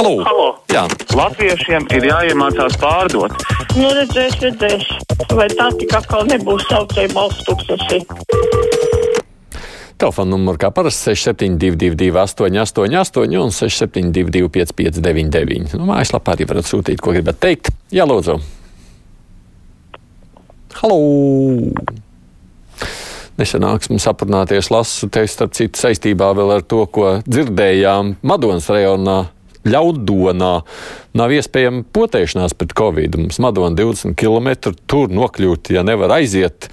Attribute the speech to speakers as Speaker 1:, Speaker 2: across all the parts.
Speaker 1: Halo!
Speaker 2: Halo.
Speaker 1: Jā,
Speaker 2: Latviešiem ir jāiemācās pārdot.
Speaker 3: Nu, redzēs, redzēs. Vai tā tik atkal nebūs saucēja balsts tūkstoši?
Speaker 1: telefona numurs kā parasti 6722, 888, un 672, 559, nu, mājaslapā arī varat sūtīt, ko gribat teikt. Jā, lūdzu. Halo! Nesenāks mums aprunāties lasu te, starp citu, saistībā vēl ar to, ko dzirdējām Madonas rajonā. Ļaudonā nav iespējama potēšanās pret covid. Mums Madona 20 km tur nokļūt, ja nevar aiziet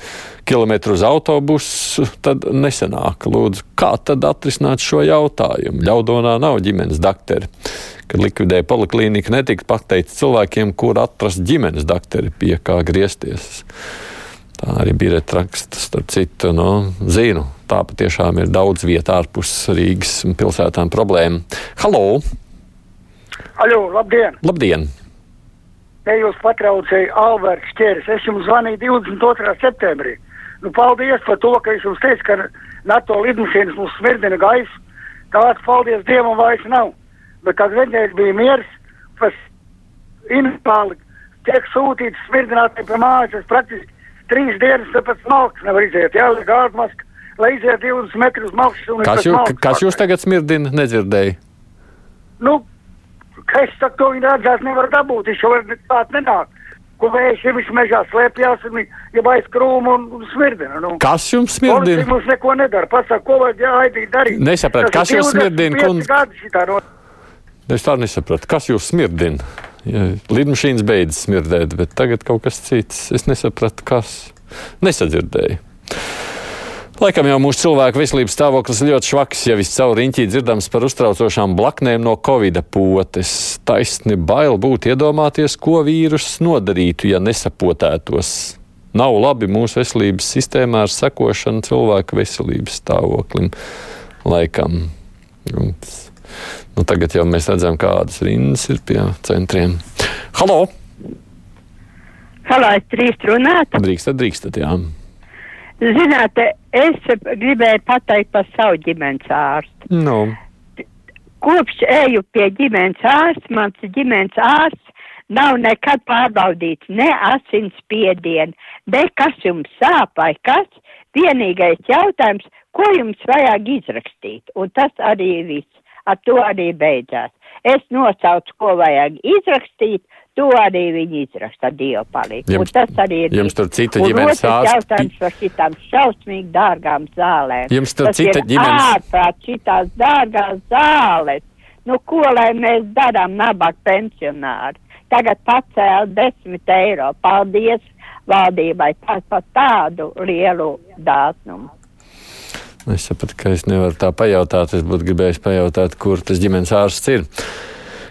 Speaker 1: kilometru uz autobusu, tad nesenāk. Lūdzu, kā tad atrisināt šo jautājumu? Ļaudonā nav ģimenes dakteri. Kad likvidēja poliklīniku, netika pateikts cilvēkiem, kur atrast ģimenes dakteri, pie kā griezties. Tā arī bija raksta, starp citu, no, zinu. Tā patiešām ir daudz vietā ārpus Rīgas pilsētām problēma. Halo!
Speaker 4: Aļo, labdien!
Speaker 1: Labdien!
Speaker 4: Te jūs patraucēja Alberts Čērs. Es jums zvanīju 22. septembrī. Nu, paldies par to, ka es jums teicu, ka NATO lidmašīnas mums smirdina gaisu. Tāds paldies Dievam vairs nav. Bet kad vienreiz bija miers, tas infāli tiek sūtīts smirdinātiem pie mājas, es praktiski trīs dienas pēc malkas nevar iziet. Jā, liek ārmaska, lai iziet 20 metrus malkas.
Speaker 1: Kas, jū, kas jūs tagad smirdina? Nedzirdēju.
Speaker 4: Nu, es saku, to viņi redzēs, nevar dabūt. Viņš jau tādu nenāk. Ko vējš ir viņš mežā slēpjas, viņš jau aiz krūmu un, smirdina. Nu.
Speaker 1: Kas jums smirdina?
Speaker 4: mums neko nedara. Pasaka, ko vajag jāaidīt darīt.
Speaker 1: Nesapratu, kas jūs smirdina, kundze?
Speaker 4: kundze?
Speaker 1: Es tā nesapratu. Kas jūs smirdina? Ja, lidmašīnas beidzas smirdēt, bet tagad kaut kas cits. Es nesapratu, kas. Nesadzirdēju. Laikam jau mūsu cilvēku veselības stāvoklis ļoti švaks, ja viscaur riņķī dzirdams par uztraucošām blaknēm no covid potes. Taisni bail būt iedomāties, ko vīruss nodarītu, ja nesapotētos. Nav labi mūsu veselības sistēmā ar sekošanu cilvēku veselības stāvoklim. Laikam. Nu, tagad jau mēs redzam, kādas rindas ir pie centriem. Halo!
Speaker 5: Halo, es drīkst runāt.
Speaker 1: Drīkstat, drīkstat, jā.
Speaker 5: Ziniet, es gribēju pateikt par savu ģimenes ārstu.
Speaker 1: Nu,
Speaker 5: Kopš eju pie ģimenes ārsta, mans ģimenes ārsts nav nekad pārbaudīts ne asinsspiedienu, ne kas jums sāp vai kas. Vienīgais jautājums, ko jums vajag izrakstīt, un tas arī viss. Ar to arī beidzās. Es nosaucu, ko vajag izrakstīt, to arī viņi izraksta Dievu palīdzību.
Speaker 1: Jums-
Speaker 5: Un tas arī ir.
Speaker 1: jums tur cita ģimenes ārsti-
Speaker 5: jautājums par šitām šausmīgi dārgām zālēm.
Speaker 1: Jums tur
Speaker 5: Tas
Speaker 1: cita ģimenes-
Speaker 5: Ārprāt šitās dārgās zāles. Nu, ko lai mēs darām, nabaga pensionāri? Tagad pacēla desmit eiro. Paldies valdībai par, par tādu lielu dāsnumu.
Speaker 1: es sapratu, ka es nevaru tā pajautāt. Es būtu gribējis pajautāt, kur tas ģimenes ārsts ir.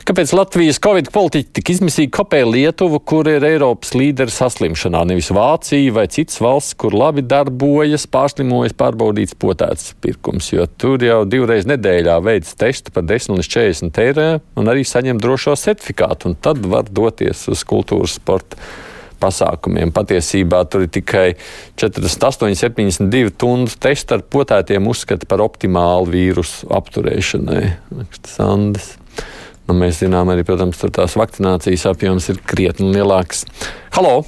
Speaker 1: Kāpēc Latvijas covid politiķi tik izmisīgi kopē Lietuvu, kur ir Eiropas līderis saslimšanā, nevis Vācija vai citas valsts, kur labi darbojas, pārslimojas pārbaudīts potēts pirkums, jo tur jau divreiz nedēļā veids testu par 10 līdz 40 eiro un arī saņem drošo certifikātu, un tad var doties uz kultūras sporta pasākumiem. Patiesībā tur ir tikai 48, 72 stundu tests ar potētiem uzskata par optimālu vīrusu apturēšanai. Sandis. Nu, mēs zinām, arī, protams, tās vakcinācijas apjoms ir krietni lielāks. Halo!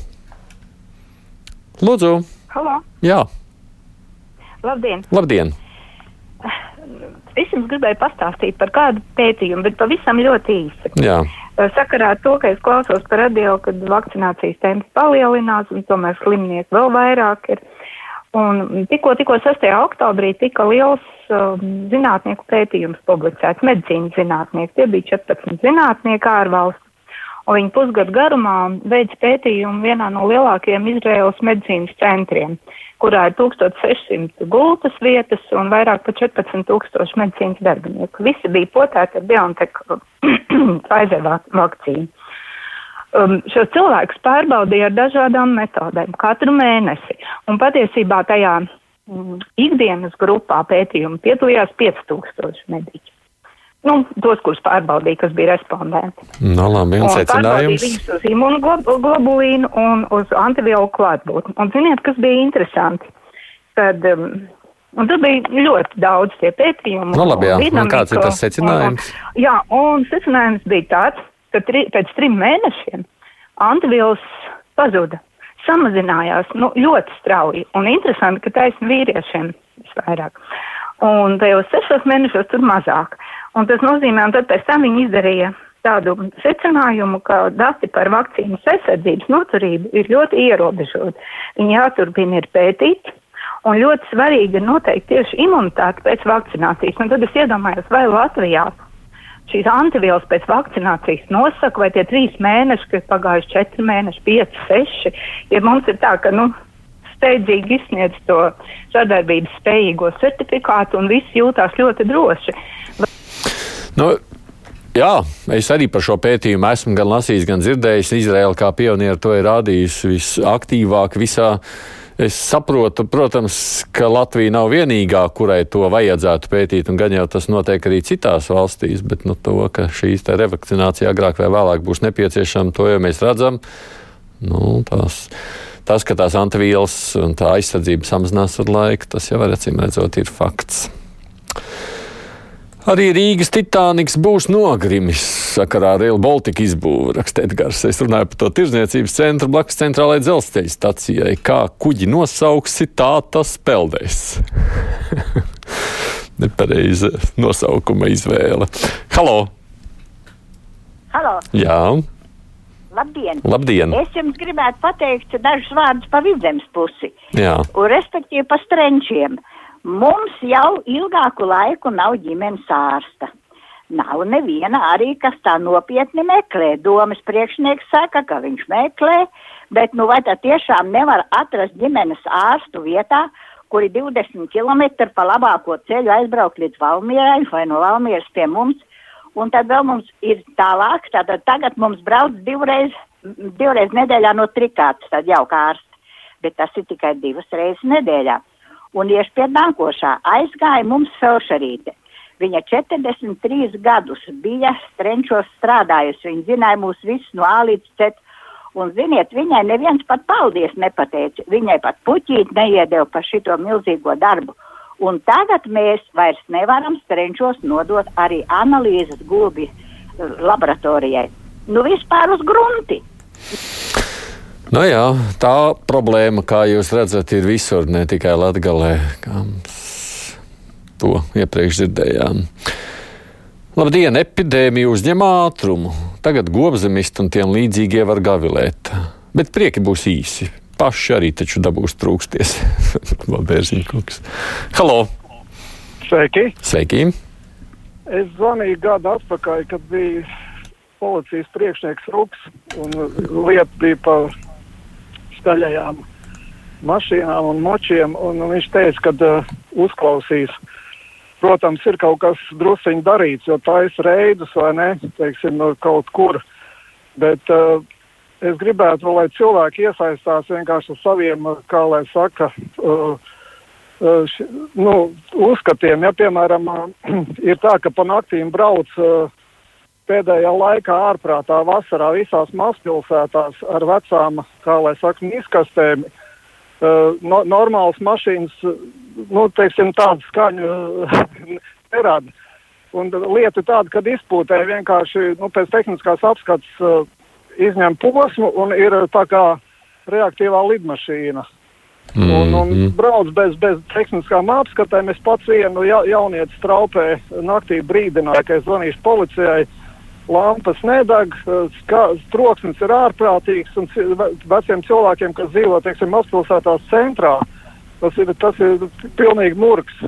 Speaker 1: Lūdzu!
Speaker 6: Halo,
Speaker 1: Jā,
Speaker 6: labdien!
Speaker 1: labdien!
Speaker 6: Es jums gribēju pastāstīt par kādu pētījumu, bet pavisam ļoti īsi.
Speaker 1: Jā,
Speaker 6: Sakarā ar to, ka es klausos par radio, kad vakcinācijas temps palielinās un tomēr slimnieki vēl vairāk ir. Un tikko, tikko 6. oktobrī tika liels um, zinātnieku pētījums publicēts, medicīnas zinātnieki. Tie bija 14 zinātnieki ārvalstu. Un viņi pusgadu garumā veids pētījumu vienā no lielākajiem Izraēlas medicīnas centriem, kurā ir 1600 gultas vietas un vairāk par 14,000 medicīnas darbinieku. Visi bija potēti ar BioNTech Pfizer vak- vakcīnu. Um, šo cilvēku pārbaudīja ar dažādām metodēm katru mēnesi. Un patiesībā tajā mm, ikdienas grupā pētījuma piedalījās 5000 mediķi. Nu, tos, kurus pārbaudīja, kas bija respondenti.
Speaker 1: nu, labi, un secinājums.
Speaker 6: viņus uz imunoglobulīnu un uz antivielu klātbūtni. Un ziniet, kas bija interesanti? Kad um, Un tur bija ļoti daudz tie pētījumi.
Speaker 1: Nu, labi, jā.
Speaker 6: un
Speaker 1: kāds ir tas secinājums?
Speaker 6: Un, jā, un secinājums bija tāds, ka tri, pēc trim mēnešiem antivielas pazuda, samazinājās nu, ļoti strauji. Un interesanti, ka taisni vīriešiem visvairāk. Un tajos sešos mēnešos tur mazāk. Un tas nozīmē, un tad pēc tam viņi izdarīja tādu secinājumu, ka dati par vakcīnas aizsardzības noturību ir ļoti ierobežoti. Viņi jāturpina ir pētīt, un ļoti svarīgi ir noteikti tieši imunitāte pēc vakcinācijas. Un tad es iedomājos, vai Latvijā šīs antivielas pēc vakcinācijas nosaka, vai tie trīs mēneši, kas pagājuši četri mēneši, pieci, seši, ja mums ir tā, ka, nu, steidzīgi izsniedz to sadarbības spējīgo certifikātu un viss jūtās ļoti droši.
Speaker 1: Nu, jā, es arī par šo pētījumu esmu gan lasījis, gan dzirdējis. Izraela kā pionieri to ir rādījusi visaktīvāk visā. Es saprotu, protams, ka Latvija nav vienīgā, kurai to vajadzētu pētīt, un gan jau tas notiek arī citās valstīs, bet nu, to, ka šīs revakcinācija agrāk vai vēlāk būs nepieciešama, to jau mēs redzam. Nu, tās, tas, ka tās antivielas un tā aizsardzība samazinās ar laiku, tas jau acīm redzot ir fakts. Arī Rīgas Titaniks būs nogrimis sakarā ar Rail Baltica izbūvi, raksta Edgars. Es runāju par to tirzniecības centru blakus centrālajai dzelzceļa stacijai. Kā kuģi nosauksi, tā tas peldēs. Nepareiza nosaukuma izvēle. Halo!
Speaker 7: Halo,
Speaker 1: Jā,
Speaker 7: labdien!
Speaker 1: labdien!
Speaker 7: Es jums gribētu pateikt dažus vārdus pa vidzemes pusi,
Speaker 1: Jā,
Speaker 7: un respektīvi pa strenčiem. Mums jau ilgāku laiku nav ģimenes ārsta. Nav neviena arī, kas tā nopietni meklē. Domas priekšnieks saka, ka viņš meklē, bet nu vai tad tiešām nevar atrast ģimenes ārstu vietā, kuri 20 km pa labāko ceļu aizbraukt līdz Valmierai vai no Valmieras pie mums. Un tad vēl mums ir tālāk, tātad tagad mums brauc divreiz, divreiz nedēļā no trikātas, tad jau kā ārsts. Bet tas ir tikai divas reizes nedēļā. Un iešu pie nākošā aizgāja mums felšerīte. Viņa 43 gadus bija strenčos strādājusi. Viņa zināja mūs visus no A līdz Z. Un, ziniet, viņai neviens pat paldies nepateica. Viņai pat puķīt neiedeva par šito milzīgo darbu. Un tagad mēs vairs nevaram strenčos nodot arī analīzes gulbi eh, laboratorijai. Nu, vispār uz grunti.
Speaker 1: Nu jā, tā problēma, kā jūs redzat, ir visur, ne tikai Latgalē. kā To iepriekš dzirdējām. Labdien, epidēmija uzņem ātrumu. Tagad gobzemisti un tiem līdzīgie var gavilēt. Bet prieki būs īsi. Paši arī taču dabūs trūksties. Labērziņkungs. Halo!
Speaker 8: Sveiki!
Speaker 1: Sveiki!
Speaker 8: Es zvanīju gadu atpakaļ, kad bija policijas priekšnieks Ruks un lieta bija par skaļajām mašīnām un močiem. Un viņš teica, ka uh, uzklausīs. Protams, ir kaut kas drusciņš darīts, jo tā ir reidus vai ne, teiksim, no kaut kur. Bet uh, es gribētu, lai cilvēki iesaistās vienkārši ar saviem, uh, kā lai saka, uh, uh, š, nu, uzskatiem. Ja, piemēram, uh, ir tā, ka pa naktīm brauc uh, pēdējā laikā ārprātā vasarā visās mazpilsētās ar vecām, kā lai saka, izkastēm. Uh, no, normālas mašīnas, uh, nu, teiksim, tādu skaņu uh, nerada. Un lieta tāda, ka izpūtē vienkārši nu, pēc tehniskās apskates uh, izņem posmu un ir uh, tā kā reaktīvā lidmašīna. Mm -hmm. Un, un brauc bez, bez tehniskām apskatēm. Es pats vienu ja, jaunieti straupē naktī brīdināju, ka es zvanīšu policijai. Lampas nedeg, troksnis ir ārprātīgs, un veciem cilvēkiem, kas dzīvo, teiksim, mazpilsētās centrā, tas ir, tas ir pilnīgi murgs.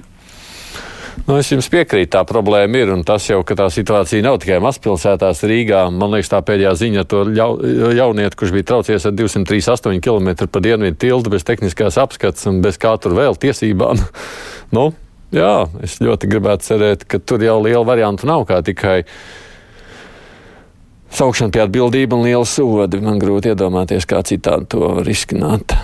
Speaker 1: Nu, es jums piekrītu, tā problēma ir. Tas jau, tā situācija nav tikai mazpilsētās Rīgā. Man liekas, tā pēdējā ziņa to jau, jaunieti, kurš bija traucies ar 238 km pa dienvidu tiltu bez tehniskās apskates un bez kā tur vēl tiesībām. nu, jā, es ļoti gribētu cerēt, ka tur jau liela variantu nav kā tikai saukšana pie atbildība un liela sodi. Man grūti iedomāties, kā citādi to var izskanāt.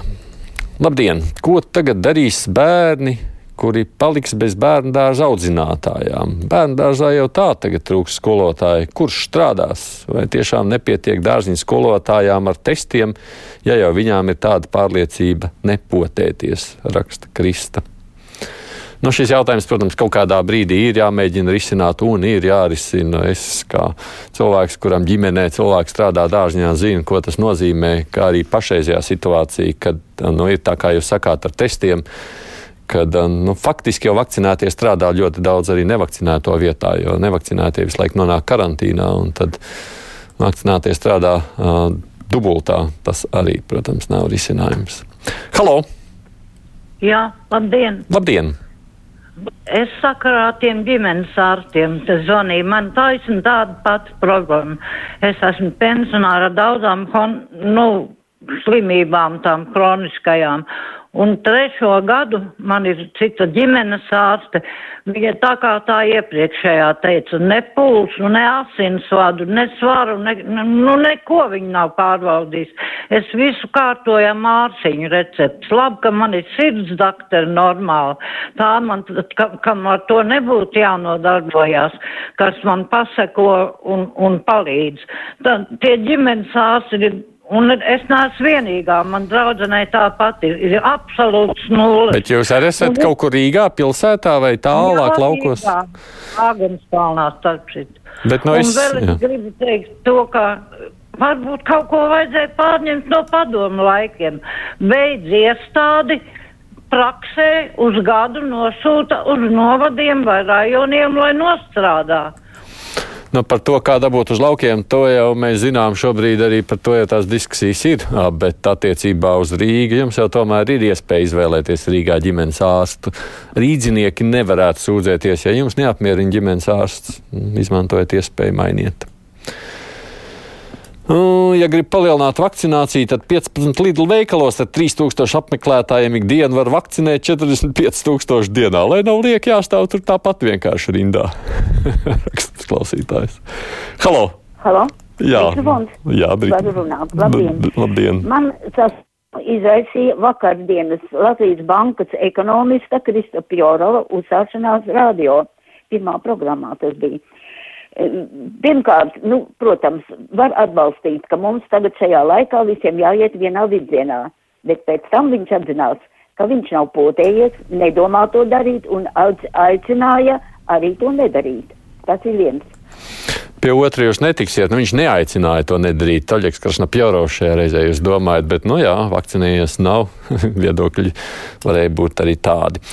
Speaker 1: Labdien! Ko tagad darīs bērni, kuri paliks bez bērnu dārza audzinātājām? Bērnu dārzā jau tā tagad trūks skolotāji. Kurš strādās? Vai tiešām nepietiek dārziņu skolotājām ar testiem, ja jau viņām ir tāda pārliecība nepotēties, raksta Krista. Nu, šis jautājums, protams, kaut kādā brīdī ir jāmēģina risināt un ir jārisina. Es kā cilvēks, kuram ģimenē cilvēks strādā dārziņā, zinu, ko tas nozīmē, kā arī pašreizajā situācija, kad nu, ir tā kā jūs sakāt ar testiem kad nu, faktiski jau vakcinētie strādā ļoti daudz arī nevakcinēto vietā, jo nevakcinētie visu laiku nonāk karantīnā, un tad vakcinētie strādā uh, dubultā. Tas arī, protams, nav risinājums. Halo!
Speaker 9: Jā, labdien!
Speaker 1: Labdien!
Speaker 9: Es sakarā tiem ģimenes ārstiem zvanīju. Man taisn tāda pati problēma. Es esmu pensionāra daudzām, nu, slimībām, tām kroniskajām. Un trešo gadu man ir cita ģimenes ārste. Viņa tā kā tā iepriekšējā teica, ne pulsu, ne asinsvadu, ne svaru, ne, nu neko viņa nav pārbaudījis. Es visu kārtoju mārciņu recepts. Labi, ka man ir sirds doktori normāli. Tā man, ka, kam ar to nebūtu jānodarbojās, kas man paseko un, un palīdz. Tad tie ģimenes ārsti ir Un es neesmu vienīgā, man draudzenei tāpat ir, ir absolūts nulle.
Speaker 1: Bet jūs arī esat un, kaut kur Rīgā pilsētā vai tālāk jā, laukos? Jā,
Speaker 9: Āgenskalnā starp šit.
Speaker 1: Bet no es,
Speaker 9: un vēl es jā. gribu teikt to, ka varbūt kaut ko vajadzēja pārņemt no padomu laikiem. Beidz iestādi praksē uz gadu nosūta uz novadiem vai rajoniem, lai nostrādā.
Speaker 1: Nu, par to, kā dabūt uz laukiem, to jau mēs zinām. Šobrīd arī par to jau tās diskusijas ir. Bet attiecībā uz Rīgu jums jau tomēr ir iespēja izvēlēties Rīgā ģimenes ārstu. Rīdzinieki nevarētu sūdzēties, ja jums neapmierina ģimenes ārsts. Izmantojiet iespēju mainiet. Nu, ja grib palielināt vakcināciju, tad 15 Lidl veikalos ar 3000 apmeklētājiem ikdienu var vakcinēt 45,000 dienā. Lai nav lieki jāstāv tur tāpat vienkārši rindā. Rakstas klausītājs. Halo!
Speaker 10: Halo!
Speaker 1: Jā, jā
Speaker 10: runāt. Labdien.
Speaker 1: Labdien.
Speaker 10: Man tas izraisīja vakardienas Latvijas bankas ekonomista Krista Pjorova uzsāšanās radio. Pirmā programmā tas bija. Pirmkārt, nu, protams, var atbalstīt, ka mums tagad šajā laikā visiem jāiet vienā virzienā, bet pēc tam viņš atzinās, ka viņš nav potējies, nedomā to darīt un aicināja arī to nedarīt. Tas ir viens.
Speaker 1: Pie otra jūs netiksiet. Nu, viņš neaicināja to nedarīt. Taļieks Krašnapjorovs šajā reizē jūs domājat, bet, nu jā, vakcinējies nav. Viedokļi varēja būt arī tādi.